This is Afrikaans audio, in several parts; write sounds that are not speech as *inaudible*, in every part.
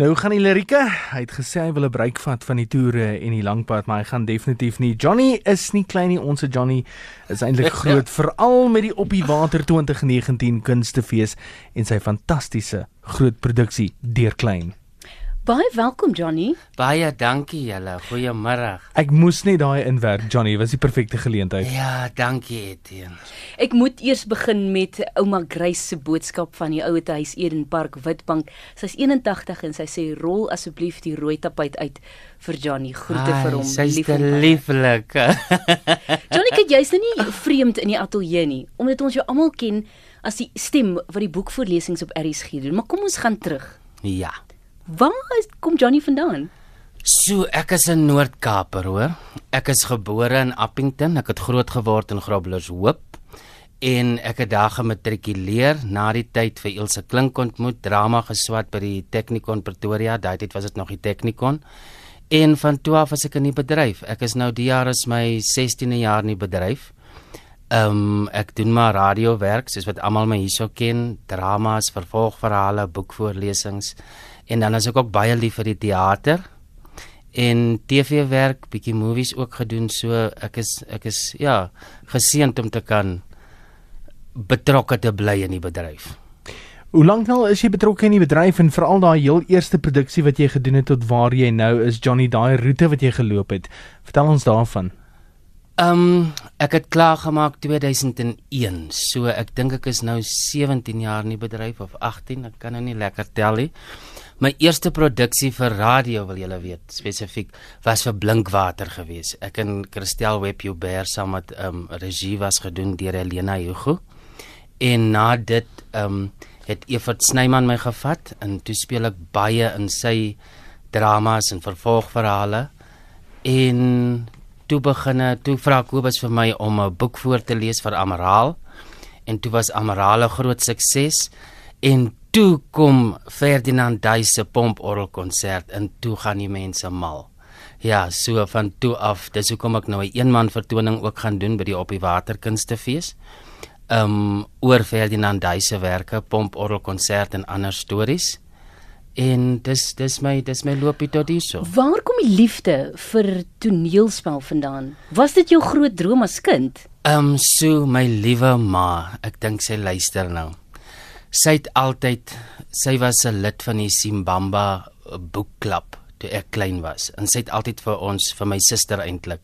Nou gaan die Lirika, hy het gesê hy wil 'n breek vat van die toere en die langpad, maar hy gaan definitief nie. Johnny is nie klein nie, ons Johnny is eintlik *laughs* groot, veral met die Op die Water 2019 kunstefees en sy fantastiese groot produksie Deur Klein. Baie welkom Johnny. Baie dankie julle. Goeiemôre. Ek moes net daai inwerk Johnny, was die perfekte geleentheid. Ja, dankie Etienne. Ek moet eers begin met ouma Grace se boodskap van die ouete huis Eden Park Witbank. Sy's 81 en sy sê rol asseblief die rooi tapuit uit vir Johnny. Groete Ai, vir hom. Sy's te lieflik. *laughs* Johnny, kyk jy's nou nie vreemd in die ateljee nie, omdat ons jou almal ken as die stem wat die boekvoorlesings op RSG doen. Maar kom ons gaan terug. ja. Waar is, kom Johnny vandaan? So, ek is 'n Noord-Kaaper, hoor. Ek is gebore in Appington. Ek het groot geword in Groblershoop en ek het daar gematrikuleer na die tyd vir Ilse Klink ontmoet, drama geswat by die Technikon Pretoria. Daai tyd was dit nog die Technikon. En van toe af was ek in die bedryf. Ek is nou die jaar is my 16de jaar in die bedryf. Ehm um, ek doen maar radiowerk soos wat almal my hierso ken, dramas, vervolgverhale, boekvoorlesings en dan is ek ook baie lief vir die teater en TV-werk, bietjie movies ook gedoen. So ek is ek is ja, geseënd om te kan betrokke te bly in die bedryf. Hoe lank nou is jy betrokke in die bedryf en veral daai heel eerste produksie wat jy gedoen het tot waar jy nou is Johnny, daai roete wat jy geloop het. Vertel ons daarvan. Ehm um, ek het klaar gemaak 2001. So ek dink ek is nou 17 jaar in die bedryf of 18, ek kan nou nie lekker tel nie. My eerste produksie vir radio wil julle weet, spesifiek was vir Blinkwater gewees. Ek en Christel Webjuber saam met ehm um, regie was gedoen deur Helena Hugo. En na dit ehm um, het Evert Snyman my gevat en toe speel ek baie in sy dramas en vervolgverhale. En toe beginne toe vra Kobus vir my om 'n boek voor te lees vir Amaraal en toe was Amaraal 'n groot sukses en toe kom Ferdinand Duis se pomporgel konsert en toe gaan die mense mal. Ja, so van toe af, dis hoekom ek nou 'n eenman vertoning ook gaan doen by die Op die Water Kunstefees. Um oor Ferdinand Duis se werke, pomporgel konsert en ander stories. En dis dis my dis my loopie tot hierso. Waar kom die liefde vir toneelspel vandaan? Was dit jou groot droom as kind? Ehm um, so my liewe ma, ek dink sy luister nou. Sy het altyd sy was 'n lid van die Simbamba boekklub toe ek klein was en sy het altyd vir ons vir my suster eintlik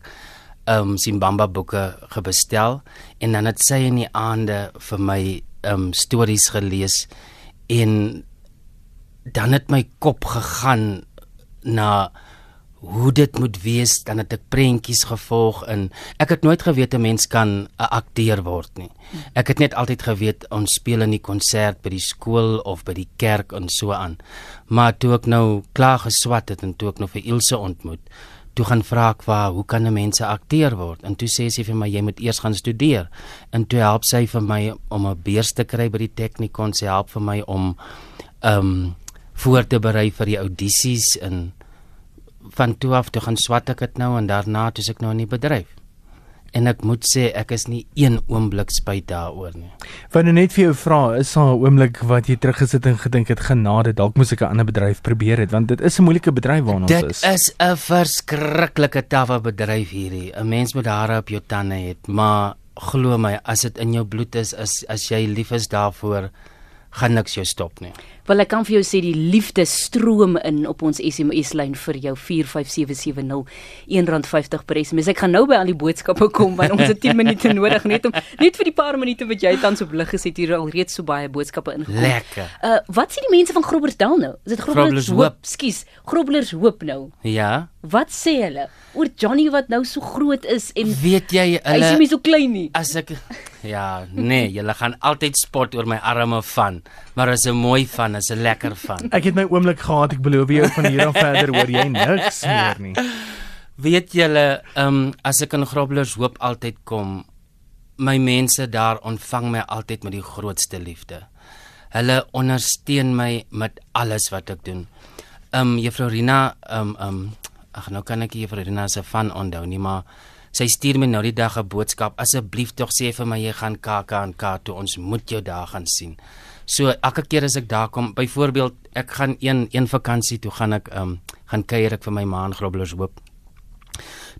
ehm um, Simbamba boeke gebestel en dan het sy in die aande vir my ehm um, stories gelees en dan het my kop gegaan na hoe dit moet wees dan het ek prentjies gevolg en ek het nooit geweet 'n mens kan 'n akteur word nie. Ek het net altyd geweet ons speel in die konsert by die skool of by die kerk en so aan. Maar toe ek nou klaar geswat het en toe ek nou vir Ilse ontmoet, toe gaan vra ek waar hoe kan 'n mens 'n akteur word? En toe sê sy vir my jy moet eers gaan studeer. En toe help sy vir my om 'n beurs te kry by die Technikon, sy help vir my om ehm um, voor te berei vir die audisies en van toe af toe gaan swat ek dit nou en daarna toe ek nou in die bedryf. En ek moet sê ek is nie een oomblik spyt daaroor nie. Wou nou net vir jou vra, is daar 'n oomblik wat jy teruggesit en gedink het genade, dalk moes ek 'n ander bedryf probeer het want dit is 'n moeilike bedryf waarna ons Dit is. is 'n verskriklike tawwe bedryf hierdie. 'n Mens moet hare op jou tande hê, maar glo my, as dit in jou bloed is, as as jy lief is daarvoor, gaan niks jou stop nie. Wel ek kan vir jou sê die liefde stroom in op ons SMS lyn vir jou 45770 R1.50 per SMS. Ek gaan nou by al die boodskappe kom want ons het 10 *laughs* minute nodig net om net vir die paar minute wat jy tans op lig gesit hier al reeds so baie boodskappe ingekom. Lekker. Uh wat sê die mense van Groblersdal nou? Is dit Groblershoop? Groblershoop. Skus, Groblershoop nou. Ja. Wat sê hulle oor Johnny wat nou so groot is en Weet jy hy is nie hulle meer so klein nie? as ek ja, nee, julle gaan altyd spot oor my arme van, maar as 'n mooi van, is lekker van. Ek het my oomblik gehad, ek beloof jou van hier af verder hoor jy niks meer nie. *laughs* Weet julle, ehm um, as ek in Grobblers hoop altyd kom, my mense daar ontvang my altyd met die grootste liefde. Hulle ondersteun my met alles wat ek doen. Ehm um, Juffrou Rina, ehm um, ehm um, ag nou kan ek Juffrou Rina se van onthou nie, maar sy stuur my nou die dag 'n boodskap. Asseblief tog sê vir my jy gaan KAK toe ons moet jou daar gaan sien. So elke keer as ek daar kom, byvoorbeeld ek gaan een een vakansie toe gaan ek um, gaan kuier ek vir my ma in Groblershoop hoop.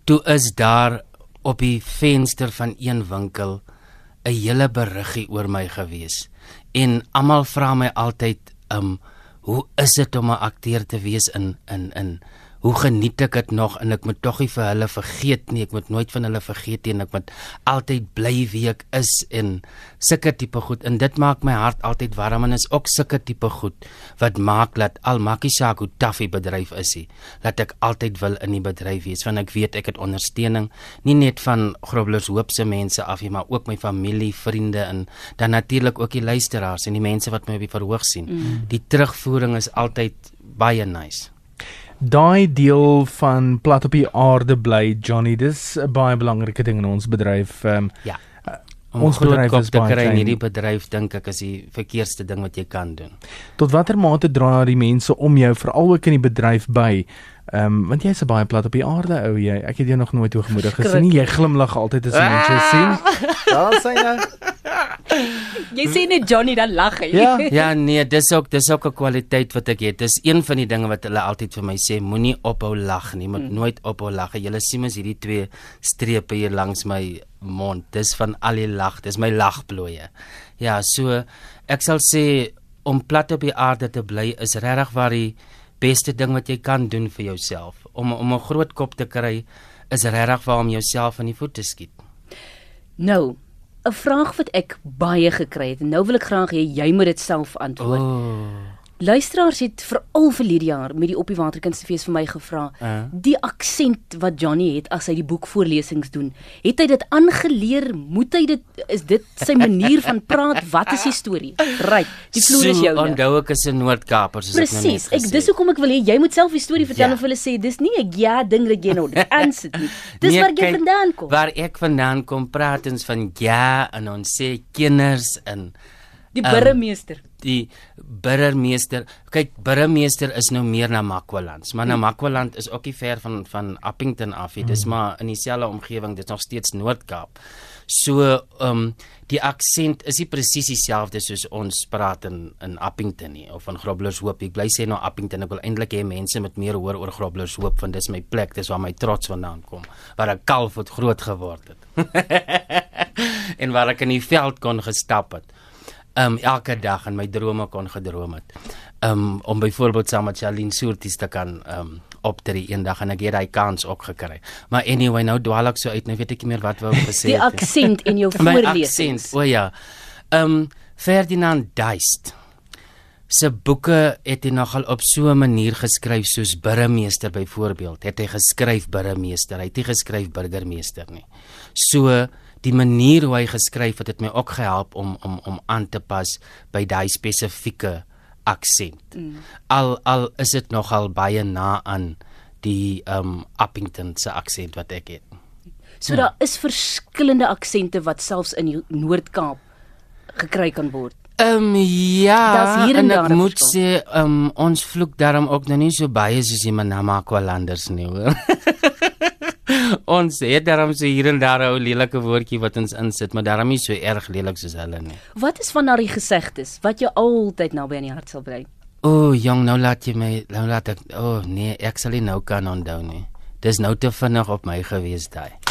Toe is daar op die venster van een winkel 'n hele beriggie oor my gewees. En almal vra my altyd, um, hoe is dit om 'n akteur te wees in in in hoe geniet ek dit nog en ek moet tog nie vir hulle vergeet nie. Ek moet nooit van hulle vergeet nie en ek moet altyd bly wie ek is en sulke tipe goed. En dit maak my hart altyd warm en is ook sulke tipe goed wat maak dat al maakie saak hoe die bedryf is hy dat ek altyd wil in die bedryf wees want ek weet ek het ondersteuning nie net van Grobblers Hoop se mense af nie maar ook my familie vriende en dan natuurlik ook die luisteraars en die mense wat my op die verhoog sien. Mm. die terugvoering is altyd baie nice daai deel van plat op die aarde bly Johnny dis 'n baie belangrike ding in ons bedryf um, ja. uh, ons bedryf is baie klein. hierdie bedryf dink ek is die verkeerste ding wat jy kan doen. Tot watter mate dra die mense om jou veral ook in die bedryf by Ehm um, want jy's 'n baie plat op die aarde ou jy. Ek het jou nog nooit hoogmoedig gesien nie. Jy glimlag altyd as mense ah! sien. Daar sien jy. Jy sien net Johnny dan lag hy. Ja, *laughs* ja nee, dis ook dis ook 'n kwaliteit wat ek het. Dis een van die dinge wat hulle altyd vir my sê, moenie ophou lag nie, moet hmm. nooit ophou lag. Jy sien mos hierdie twee strepe hier langs my mond. Dis van al die lag, dis my lagplooie. Ja, so ek sal sê om plat op die aarde te bly is regtig waar die beste ding wat jy kan doen vir jouself. Om om 'n groot kop te kry is regtig waar om jouself in die voet te skiet. Nou, 'n vraag wat ek baie gekry het. Nou wil ek graag hê jy moet dit self antwoord. Oh. Luisteraars het veral verlede jaar met die Op die Waterkunstefees vir my gevra, uh. die aksent wat Johnny het as hy die boekvoorlesings doen, het hy dit aangeleer? Moet hy dit is dit sy manier van praat? Wat is die storie? Right, die vloer is jou. So onthou ek is 'n Noord-Kaaper soos Precies, ek nou net gesê. Presies. Ek dis hoekom ek wil hê jy moet self die storie vertel ja. of hulle sê dis nie 'n ja ding dat jy nou dit *laughs* aansit nie. Dis nee, waar jy vandaan kom. Waar ek vandaan kom, praat ons van ja en ons sê kinders en die burgemeester. Um, die burgemeester kyk burgemeester is nou meer na Makwaland maar na hm. Makwaland is ook nie ver van van Appington af nie dis hm. maar in dieselfde omgewing dis nog steeds Noord-Kaap so ehm um, die aksent is nie presies dieselfde soos ons praat in in Appington nie of in Groblershoop ek bly sê nou Appington ek wil eintlik hê mense moet meer hoor oor Groblershoop want dis my plek dis waar my trots vandaan kom waar ek kalf het groot geword het *laughs* en waar ek in die veld kon gestap het um elke dag in my drome kon gedroom het. Um om byvoorbeeld saam met Charlene Soorties te kan um optree eendag en ek het daai kans ook gekry. Maar anyway, nou dwaal ek so uit, nou weet ek nie meer wat wou *laughs* gesê het. Die aksent in jou *laughs* voorlesings. O ja. Um Ferdinand Duist se boeke het hy nogal op so 'n manier geskryf soos burgemeester byvoorbeeld. Het hy geskryf burgemeester, hy het nie geskryf burgemeester nie. So die manier hoe hy geskryf het het my ook gehelp om om om aan te pas by daai spesifieke aksent. Mm. Al al is dit nogal baie na aan die um Uppington se aksent wat ek het. So ja. daar is verskillende aksente wat selfs in die Noord-Kaap gekry kan word. Ehm um, ja, en ek moet sê um ons vloek daarom ook nou nie so baie soos die Manamaqualanders nie hoor. *laughs* *laughs* ons het daarom so hier en daar 'n lelike woordjie wat ons insit, maar daarom nie so erg lelik soos hulle nie. Wat is van daardie gesegdes wat jy altyd naby aan die hart sal bly? O, oh, jong, nou laat jy my, nou laat ek, o oh, nee, ek sal nie nou kan onthou nie. Dis nou te vinnig op my gewees daai.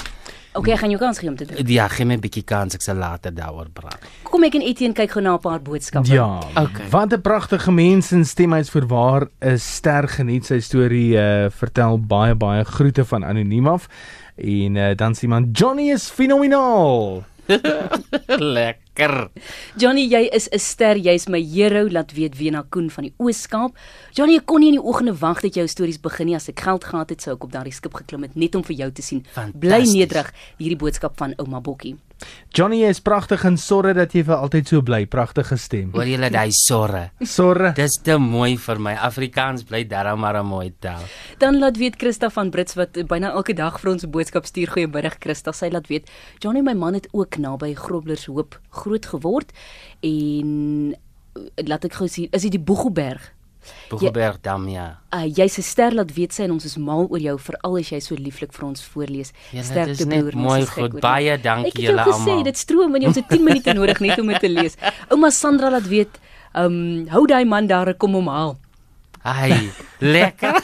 Okay, ek gaan jou kans gee om te doen. Ja, gee my 'n bietjie kans, ek sal later daaroor praat. Kom ek en Etienne kyk gou na 'n paar boodskappe. Ja. Okay. Wat 'n pragtige mens en stem hy's vir waar 'n ster geniet sy storie uh, vertel baie baie groete van anoniem af. En uh, dan sê man Johnny is fenomenaal. *laughs* Lekker. Johnny, jy is 'n ster, jy's my hero, laat weet Wena Koen van die Ooskaap. Johnny, ek kon nie in die oggende wag dat jou stories begin nie. As ek geld gehad het, sou ek op daardie skip geklim het net om vir jou te sien. Bly nederig, hierdie boodskap van ouma Bokkie. Johnny is pragtig en sorre dat jy vir altyd so bly. Pragtige stem. Hoor jy daai sorre? Sorre. Dis te mooi vir my. Afrikaans bly darem maar 'n mooi taal. Dan laat weet Christa van Brits wat byna elke dag vir ons 'n boodskap stuur. Goeiemiddag Christa. Sy laat weet Johnny my man het ook naby Grobblers Hoop groot geword en laat ek gou sien, is dit die Boegoberg? Boegoberg dam ja. Uh, jy's 'n ster laat weet sy en ons is mal oor jou veral as jy so lieflik vir ons voorlees. Sterkte broer. Mooi goed. Baie dankie julle almal. Ek het gesê dit stroom en jy het 10 minute nodig net om dit te lees. *laughs* Ouma Sandra laat weet Um hou daai man daar kom hom haal. Ai, lekker.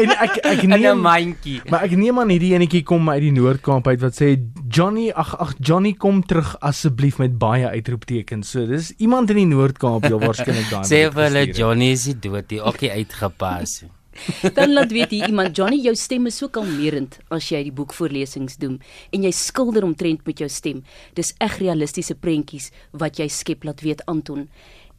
En ek ek In 'n neem mandjie. maar ek neem aan hierdie enetjie kom uit die Noord-Kaap uit wat sê Johnny ag ag Johnny kom terug asseblief met baie uitroeptekens. So dis iemand in die Noord-Kaap heel waarskynlik daar. Sê vir hulle Johnny is die dood, die okkie uitgepas. *laughs* Dan laat weet hier iemand Johnny jou stem is so kalmerend as jy die boekvoorlesings doen en jy skilder omtrent met jou stem. Dis eg realistiese prentjies wat jy skep laat weet Anton.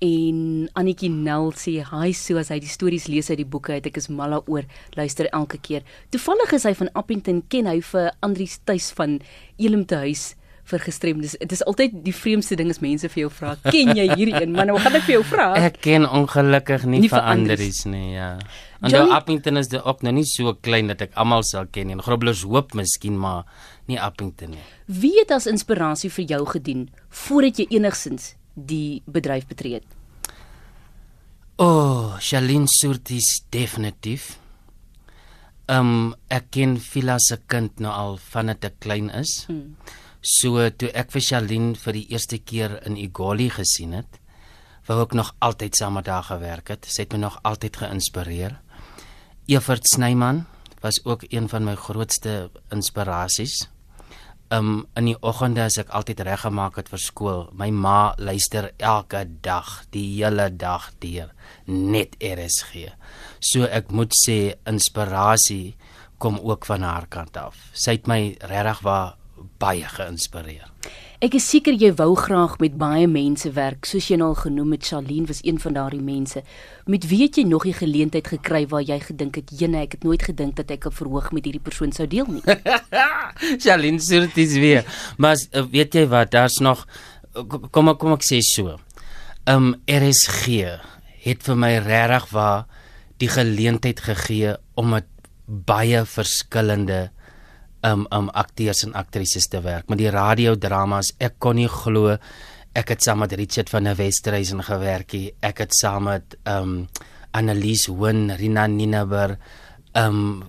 En Annetjie Nel sê hy so as hy die stories lees uit die boeke uit ek is mal daaroor luister elke keer. Toevallig is hy van Appington ken hy vir Andrius tuis van Elim te huis vir gestremdes. Dit is altyd die vreemdste ding as mense vir jou vra, ken jy hierdie een? Maar nou gaan ek vir jou vra. Ek ken ongelukkig nie, Nie vir veranderies nie, ja. En nou Appington is ook nou nie so klein dat ek almal sal ken nie. Grobblers hoop miskien maar nie Appington nie. Wie het as inspirasie vir jou gedien voordat jy enigsins die bedryf betree het? O, oh, Shalin Surtis definitief. Ehm um, ek ken Vila se kind nou al vandat ek klein is. Hmm. So toe ek vir Shalin vir die eerste keer in Igoli gesien het, wou ek nog altyd saam met haar gewerk het. Sy het my nog altyd geïnspireer. Evert Snyman was ook een van my grootste inspirasies. Um in die oggende as ek altyd reggemaak het vir skool. My ma luister elke dag, die hele dag deur net RSG. So ek moet sê inspirasie kom ook van haar kant af. Sy het my regtig waar baie geïnspireer. Ek is seker jy wou graag met baie mense werk, soos jy nou al genoem het, Charlene was een van daardie mense. Met wie het jy nog die geleentheid gekry waar jy gedink het, "Jene, ek het nooit gedink dat ek 'n verhoog met hierdie persoon sou deel nie." *laughs* Jalin Surtis weer. Maar uh, weet jy wat, daar's nog kom ek kom ek sê so. Um RSG het vir my regtig waar die geleentheid gegee om met baie verskillende um um akteurs en aktrises te werk. Met die radiodramas, ek kon nie glo ek het saam met Richard van der Westhuizen gewerk. nie. Ek het saam met um Annelies Hoon, Rina Ninaber, um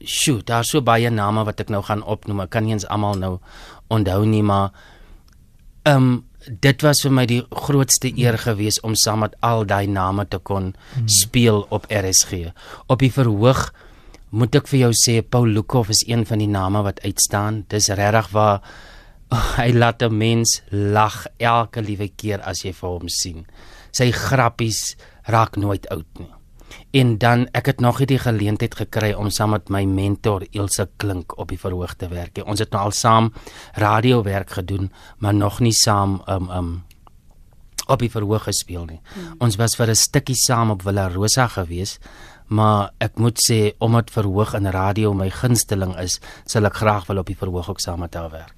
sjoe, daar's so baie name wat ek nou gaan opnoem. Ek kan nie eens almal nou onthou nie, maar um, dit was vir my die grootste eer gewees om saam met al daai name te kon hmm. speel op RSG. Op die verhoog moet ek vir jou sê Paul Lukhoff is een van die name wat uitstaan. Dis regtig waar oh, *laughs* hy laat 'n mens lag elke liewe keer as jy vir hom sien. Sy grappies raak nooit oud nie. En dan ek het nog nie die geleentheid gekry om saam met my mentor Ilse Klink op die verhoog te werk nie. Ons het nou al saam radiowerk gedoen, maar nog nie saam um um op die verhoog gespeel nie. Hmm. Ons was vir 'n stukkie saam op Villa Rosa gewees, maar ek moet sê omdat verhoog in radio my gunsteling is, sal ek graag wil op die verhoog ook saam met haar werk.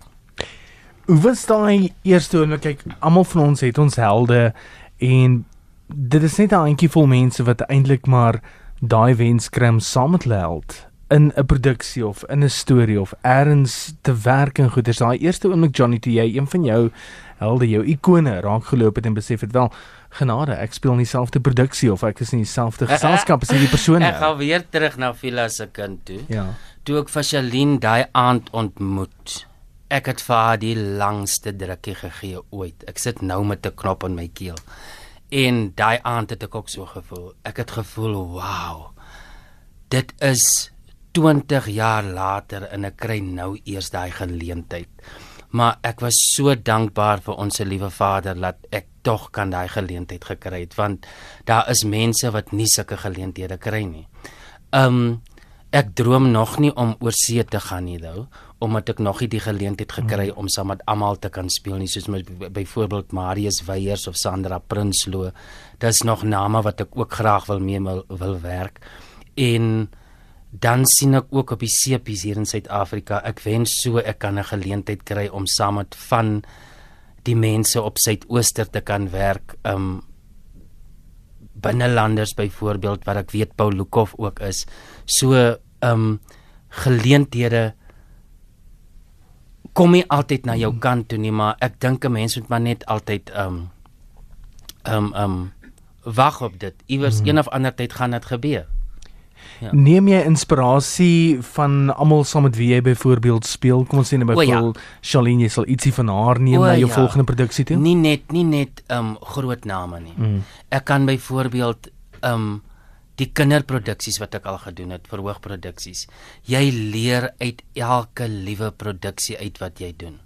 Hoe was daai eerste oomblik kyk almal van ons het ons helde en dit is net 'n handjie vol mense wat eintlik maar daai wens kry om saam met hulle held in 'n produksie of in 'n storie of eers te werk en goeders. Daai eerste oomblik Johnny toe jy een van jou helde, jou ikone raak geloop het en besef het wel genade, ek speel in dieselfde produksie of ek is in dieselfde geselskap as hierdie persoon. Ek gaan weer terug na Villa se kind toe. Ja. Toe ek vir Shalien daai aand ontmoet. Ek het vir haar die langste drukkie gegee ooit. Ek sit nou met 'n knop in my keel. En daai aand het ek ook so gevoel. Ek het gevoel, "Wow. Dit is 20 jaar later en ek kry nou eers daai geleentheid." Maar ek was so dankbaar vir ons liewe Vader dat ek tog kan daai geleentheid gekry het want daar is mense wat nie sulke geleenthede kry nie. Um ek droom nog nie om oor see te gaan nie nou omdat ek nog nie die geleentheid gekry om saam met almal te kan speel nie soos met byvoorbeeld Marius Weyers of Sandra Prinsloo. Dis nog name wat ek ook graag wil mee wil, wil werk. En dan sien ek ook op die seepies hier in Suid-Afrika. Ek wens so ek kan 'n geleentheid kry om saam met van die mense op Suidooster te kan werk. Um binnelanders byvoorbeeld wat ek weet Paul Lukhoff ook is. So um geleenthede kom nie altyd na jou kant toe nie, maar ek dink 'n mens moet maar net altyd um um um wag op dit. Iewers mm. een of ander tyd gaan dit gebeur. Ja. Neem jy inspirasie van almal saam met wie jy byvoorbeeld speel? Kom ons sê ja. byvoorbeeld Charlene, jy sal ietsie van haar neem O, na jou ja. volgende produksie toe? Nie net nie net um groot name nie. Mm. Ek kan byvoorbeeld um die kinderproduksies wat ek al gedoen het, verhoogproduksies. Jy leer uit elke liewe produksie uit wat jy doen.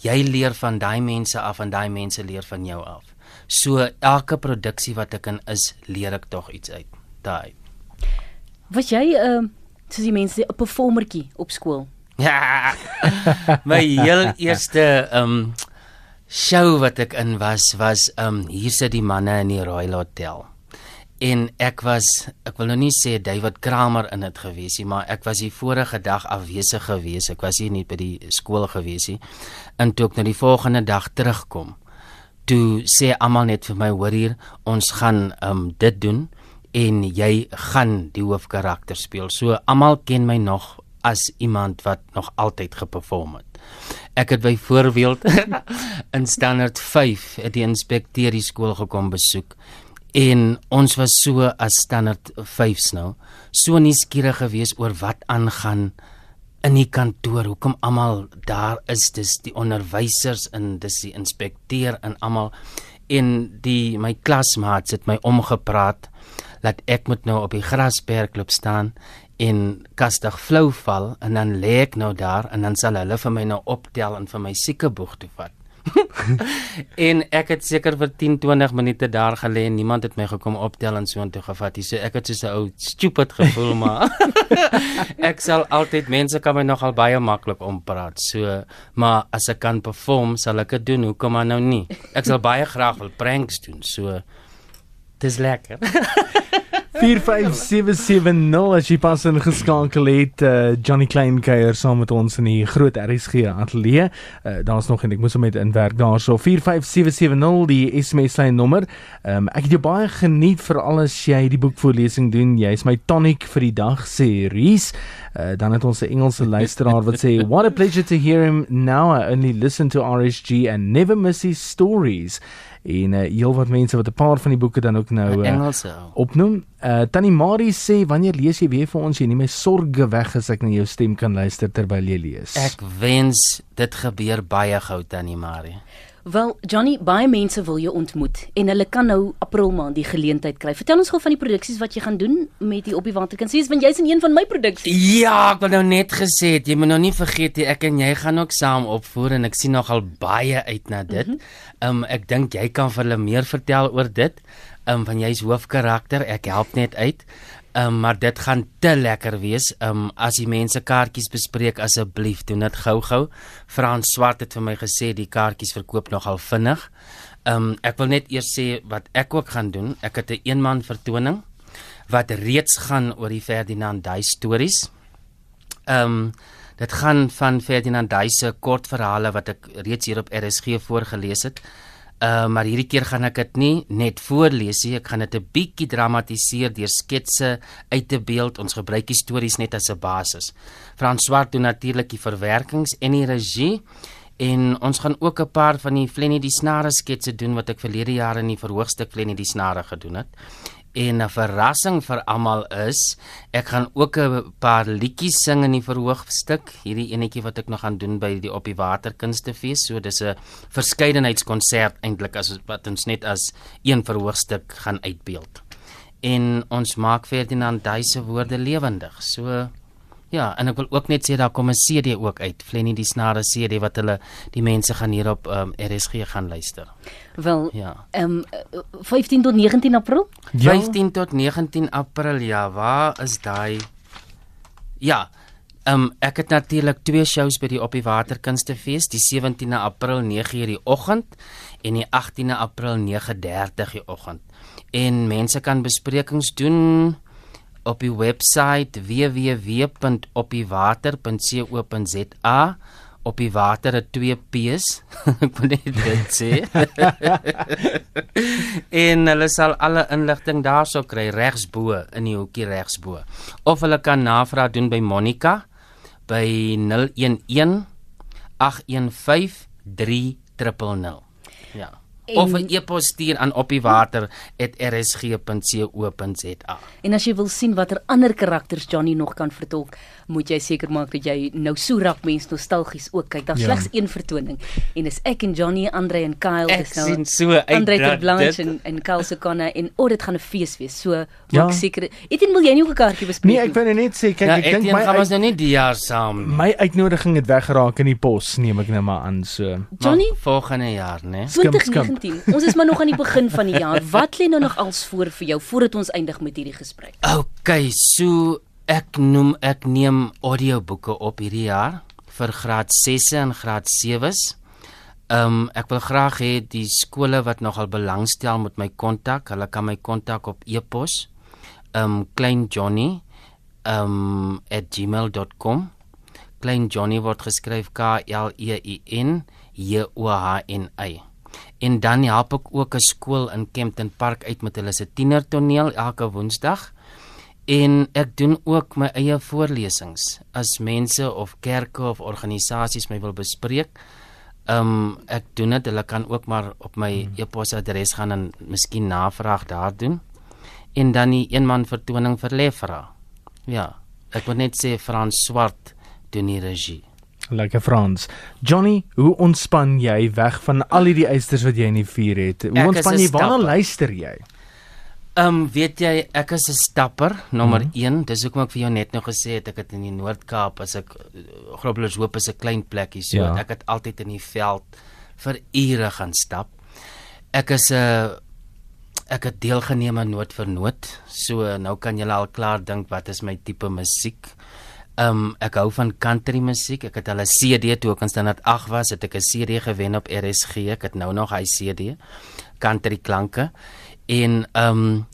Jy leer van daai mense af en daai mense leer van jou af. So elke produksie wat ek in is, leer ek tog iets uit. Daai. Was jy 'n uh, soos die mense 'n performertjie op skool? Ja. *laughs* My heel eerste um show wat ek in was was um hier sit die manne in die Royal Hotel. En ek was ek wil nou nie sê David Kramer in dit gewees nie, maar ek was die vorige dag afwesig gewees. Ek was hier nie by die skool gewees nie. En toe ek nou die volgende dag terugkom, toe sê almal net vir my hoor hier, ons gaan um dit doen en jy gaan die hoofkarakter speel. So almal ken my nog as iemand wat nog altyd geperform het. Ek het byvoorbeeld *laughs* in standaard 5 het die inspekteur die skool gekom besoek en ons was so as standaard 5s nou so nuuskierig geweest oor wat aangaan in die kantoor hoekom almal daar is dis die onderwysers en dis die inspekteur en almal en die my klasmaats het my omgepraat dat ek moet nou op die grasperkloop staan en kastig flou val en dan lê ek nou daar en dan sal hulle vir my nou optel en vir my siekeboeg toe vat. *laughs* en ek het seker vir 10 20 minute daar gelê en niemand het my gekom optel en so intoe gevat nie. So ek het so 'n ou stupid gevoel maar *laughs* *laughs* ek sal altyd mense kan my nogal baie maklik ompraat. So maar as ek kan perform sal ek dit doen. Hoekom maar nou nie? Ek sal baie graag wil pranks doen. So dis lekker. *laughs* 45770 as jy pas ingeskakel het uh, Johnny Klein kuier saam met ons in die groot RSG ateljee. Uh, Daar's nog en ek moes hom met inwerk daarso 45770 die SMS lyn nommer. Um, ek het jou baie geniet veral as jy die boekvoorlesing doen. Jy's my tonic vir die dag sê Rees. Uh, dan het ons 'n Engelse luisteraar wat sê what a pleasure to hear him now I only listen to RSG and never miss his stories. En uh, heel wat mense wat 'n paar van die boeke dan ook nou uh, Engelse. ou. opnoem. Uh Tannie Marie sê wanneer lees jy weer vir ons jy nie my sorge weg as ek na jou stem kan luister terwyl jy lees. Ek wens dit gebeur baie gou tannie Marie. Wel, Johnny, baie mense wil jou ontmoet en hulle kan nou April maand die geleentheid kry. Vertel ons gou van die produksies wat jy gaan doen met die op die waterkansies want jy's in een van my produksies. Ja, ek wil nou net gesê het, jy moet nou nie vergeet nie, ek en jy gaan ook saam opvoer en ek sien nogal baie uit na dit. Ehm um, ek dink jy kan vir hulle meer vertel oor dit. Ehm um, van jy's hoofkarakter, ek help net uit. Ehm um, maar dit gaan te lekker wees. Ehm um, as die mense kaartjies bespreek asseblief doen dit gou-gou. Frans Swart het vir my gesê die kaartjies verkoop nogal vinnig. Ehm um, ek wil net eers sê wat ek ook gaan doen. Ek het 'n eenman vertoning wat reeds gaan oor die Ferdinand Duis stories. Ehm um, dit gaan van Ferdinand Duis se kortverhale wat ek reeds hier op RSG voorgeles het. Uh, maar hierdie keer gaan ek dit nie net voorlees nie, ek gaan dit 'n bietjie dramatiseer deur sketse uit te beeld. Ons gebruik die stories net as 'n basis. Frans Swart doen natuurlik die verwerkings en die regie en ons gaan ook 'n paar van die Flenny die Snare sketse doen wat ek verlede jaar in die verhoogstuk Flenny die Snare gedoen het. En 'n verrassing vir almal is, ek gaan ook 'n paar liedjies sing in die verhoogstuk. Hierdie enetjie wat ek nog gaan doen by die Op die Water Kunstefees. So dis 'n verskeidenheidskonsert eintlik as wat ons net as een verhoogstuk gaan uitbeeld. En ons maak Ferdinand Duis se woorde lewendig. So ja, en ek wil ook net sê daar kom 'n CD ook uit, Flenny die Snare CD wat hulle die mense gaan hier op um, RSG gaan luister. Wel, Ja. ehm um, 15 tot 19 April? Ja. 15 tot 19 April, ja, waar is daai Ja. Ehm um, ek het natuurlik twee shows by die Op die Water Kunstefees, die 17de April 9:00 die oggend en die 18de April 9:30 die oggend. En mense kan besprekings doen op die webwerf www.opdiewater.co.za op die water het twee P's. *laughs* ek moet net dit sê. *laughs* en hulle sal alle inligting daarso kry regsbo in die hoekie regsbo. Of hulle kan navraag doen by Monica by 011 815 3000. Ja. En, of 'n e-pos stuur aan opiewater@rsg.co.za. En as jy wil sien watter ander karakters Johnny nog kan vertolk, moet jy seker maak dat jy nou so raak mens nostalgies ook kyk. Daar's Ja. slegs een vertoning en dis ek en Johnny, Andre en Kyle Ek dis nou sien so uit Andre ter Blanche dit- en en Kyle se kanne en o, dit gaan 'n fees wees. So Ja. maak seker. Etienne, wil jy nie ook 'n kaartjie bespreek Nee, ek wou net sê kyk Ja, ek ek dink my gaan ons nou nie die jaar saam nie. my uitnodiging het weggeraak in die pos, neem ek nou maar aan so. Johnny, Maar volgende jaar, né? Skim, 2019. Ons is maar nog aan die begin van die jaar. Wat lê nou nog als voor vir jou voordat ons eindig met hierdie gesprek? *laughs* Okay, so ek noem ek neem audioboeke op hierdie jaar vir graad 6 en graad 7s. Ehm um, ek wil graag hê die skole wat nogal belangstel met my kontak, hulle kan my kontak op e-pos. Um, klein Johnny ehm um, @gmail.com. Klein Johnny word geskryf K L E I N J O H N Y. En dan help ek ook 'n skool in Kempton Park uit met hulle se tienertoneel elke Woensdag. En ek doen ook my eie voorlesings as mense of kerke of organisasies my wil bespreek. Ehm um, ek doen dit. Hulle kan ook maar op my hmm. e-posadres gaan en miskien navraag daar doen. En dan die eenman vertoning vir Lefra. Ja, ek wil net sê Frans Swart doen die regie. Lekker Frans. Johnny, hoe ontspan jy weg van al hierdie eisters wat jy in die vuur het? Hoe Ek ontspan jy? Waarna luister jy? Ehm um, weet jy, ek is 'n stapper nommer 1. Dis hoekom ek vir jou net nou gesê het ek het in die Noord-Kaap as ek eh, Groblershoop is 'n klein plekkie so. Ja. Ek het altyd in die veld vir ure gaan stap. Ek is 'n uh, ek het deelgeneem aan noot vir noot. So nou kan julle al klaar dink wat is my tipe musiek. Ehm um, ek hou van country musiek. Ek het al 'n CD toe ek in standaard 8 was, het ek 'n CD gewen op RSG. Ek het nou nog hy CD. Country klanke. En ehm um,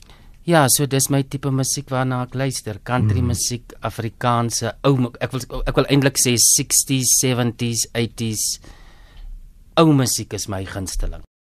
ja, so dis my tipe musiek waarna ek luister. Country mm. musiek, Afrikaanse, ou ek wil ek wil eintlik sê 60s, 70s, 80s. Ou musiek is my gunsteling.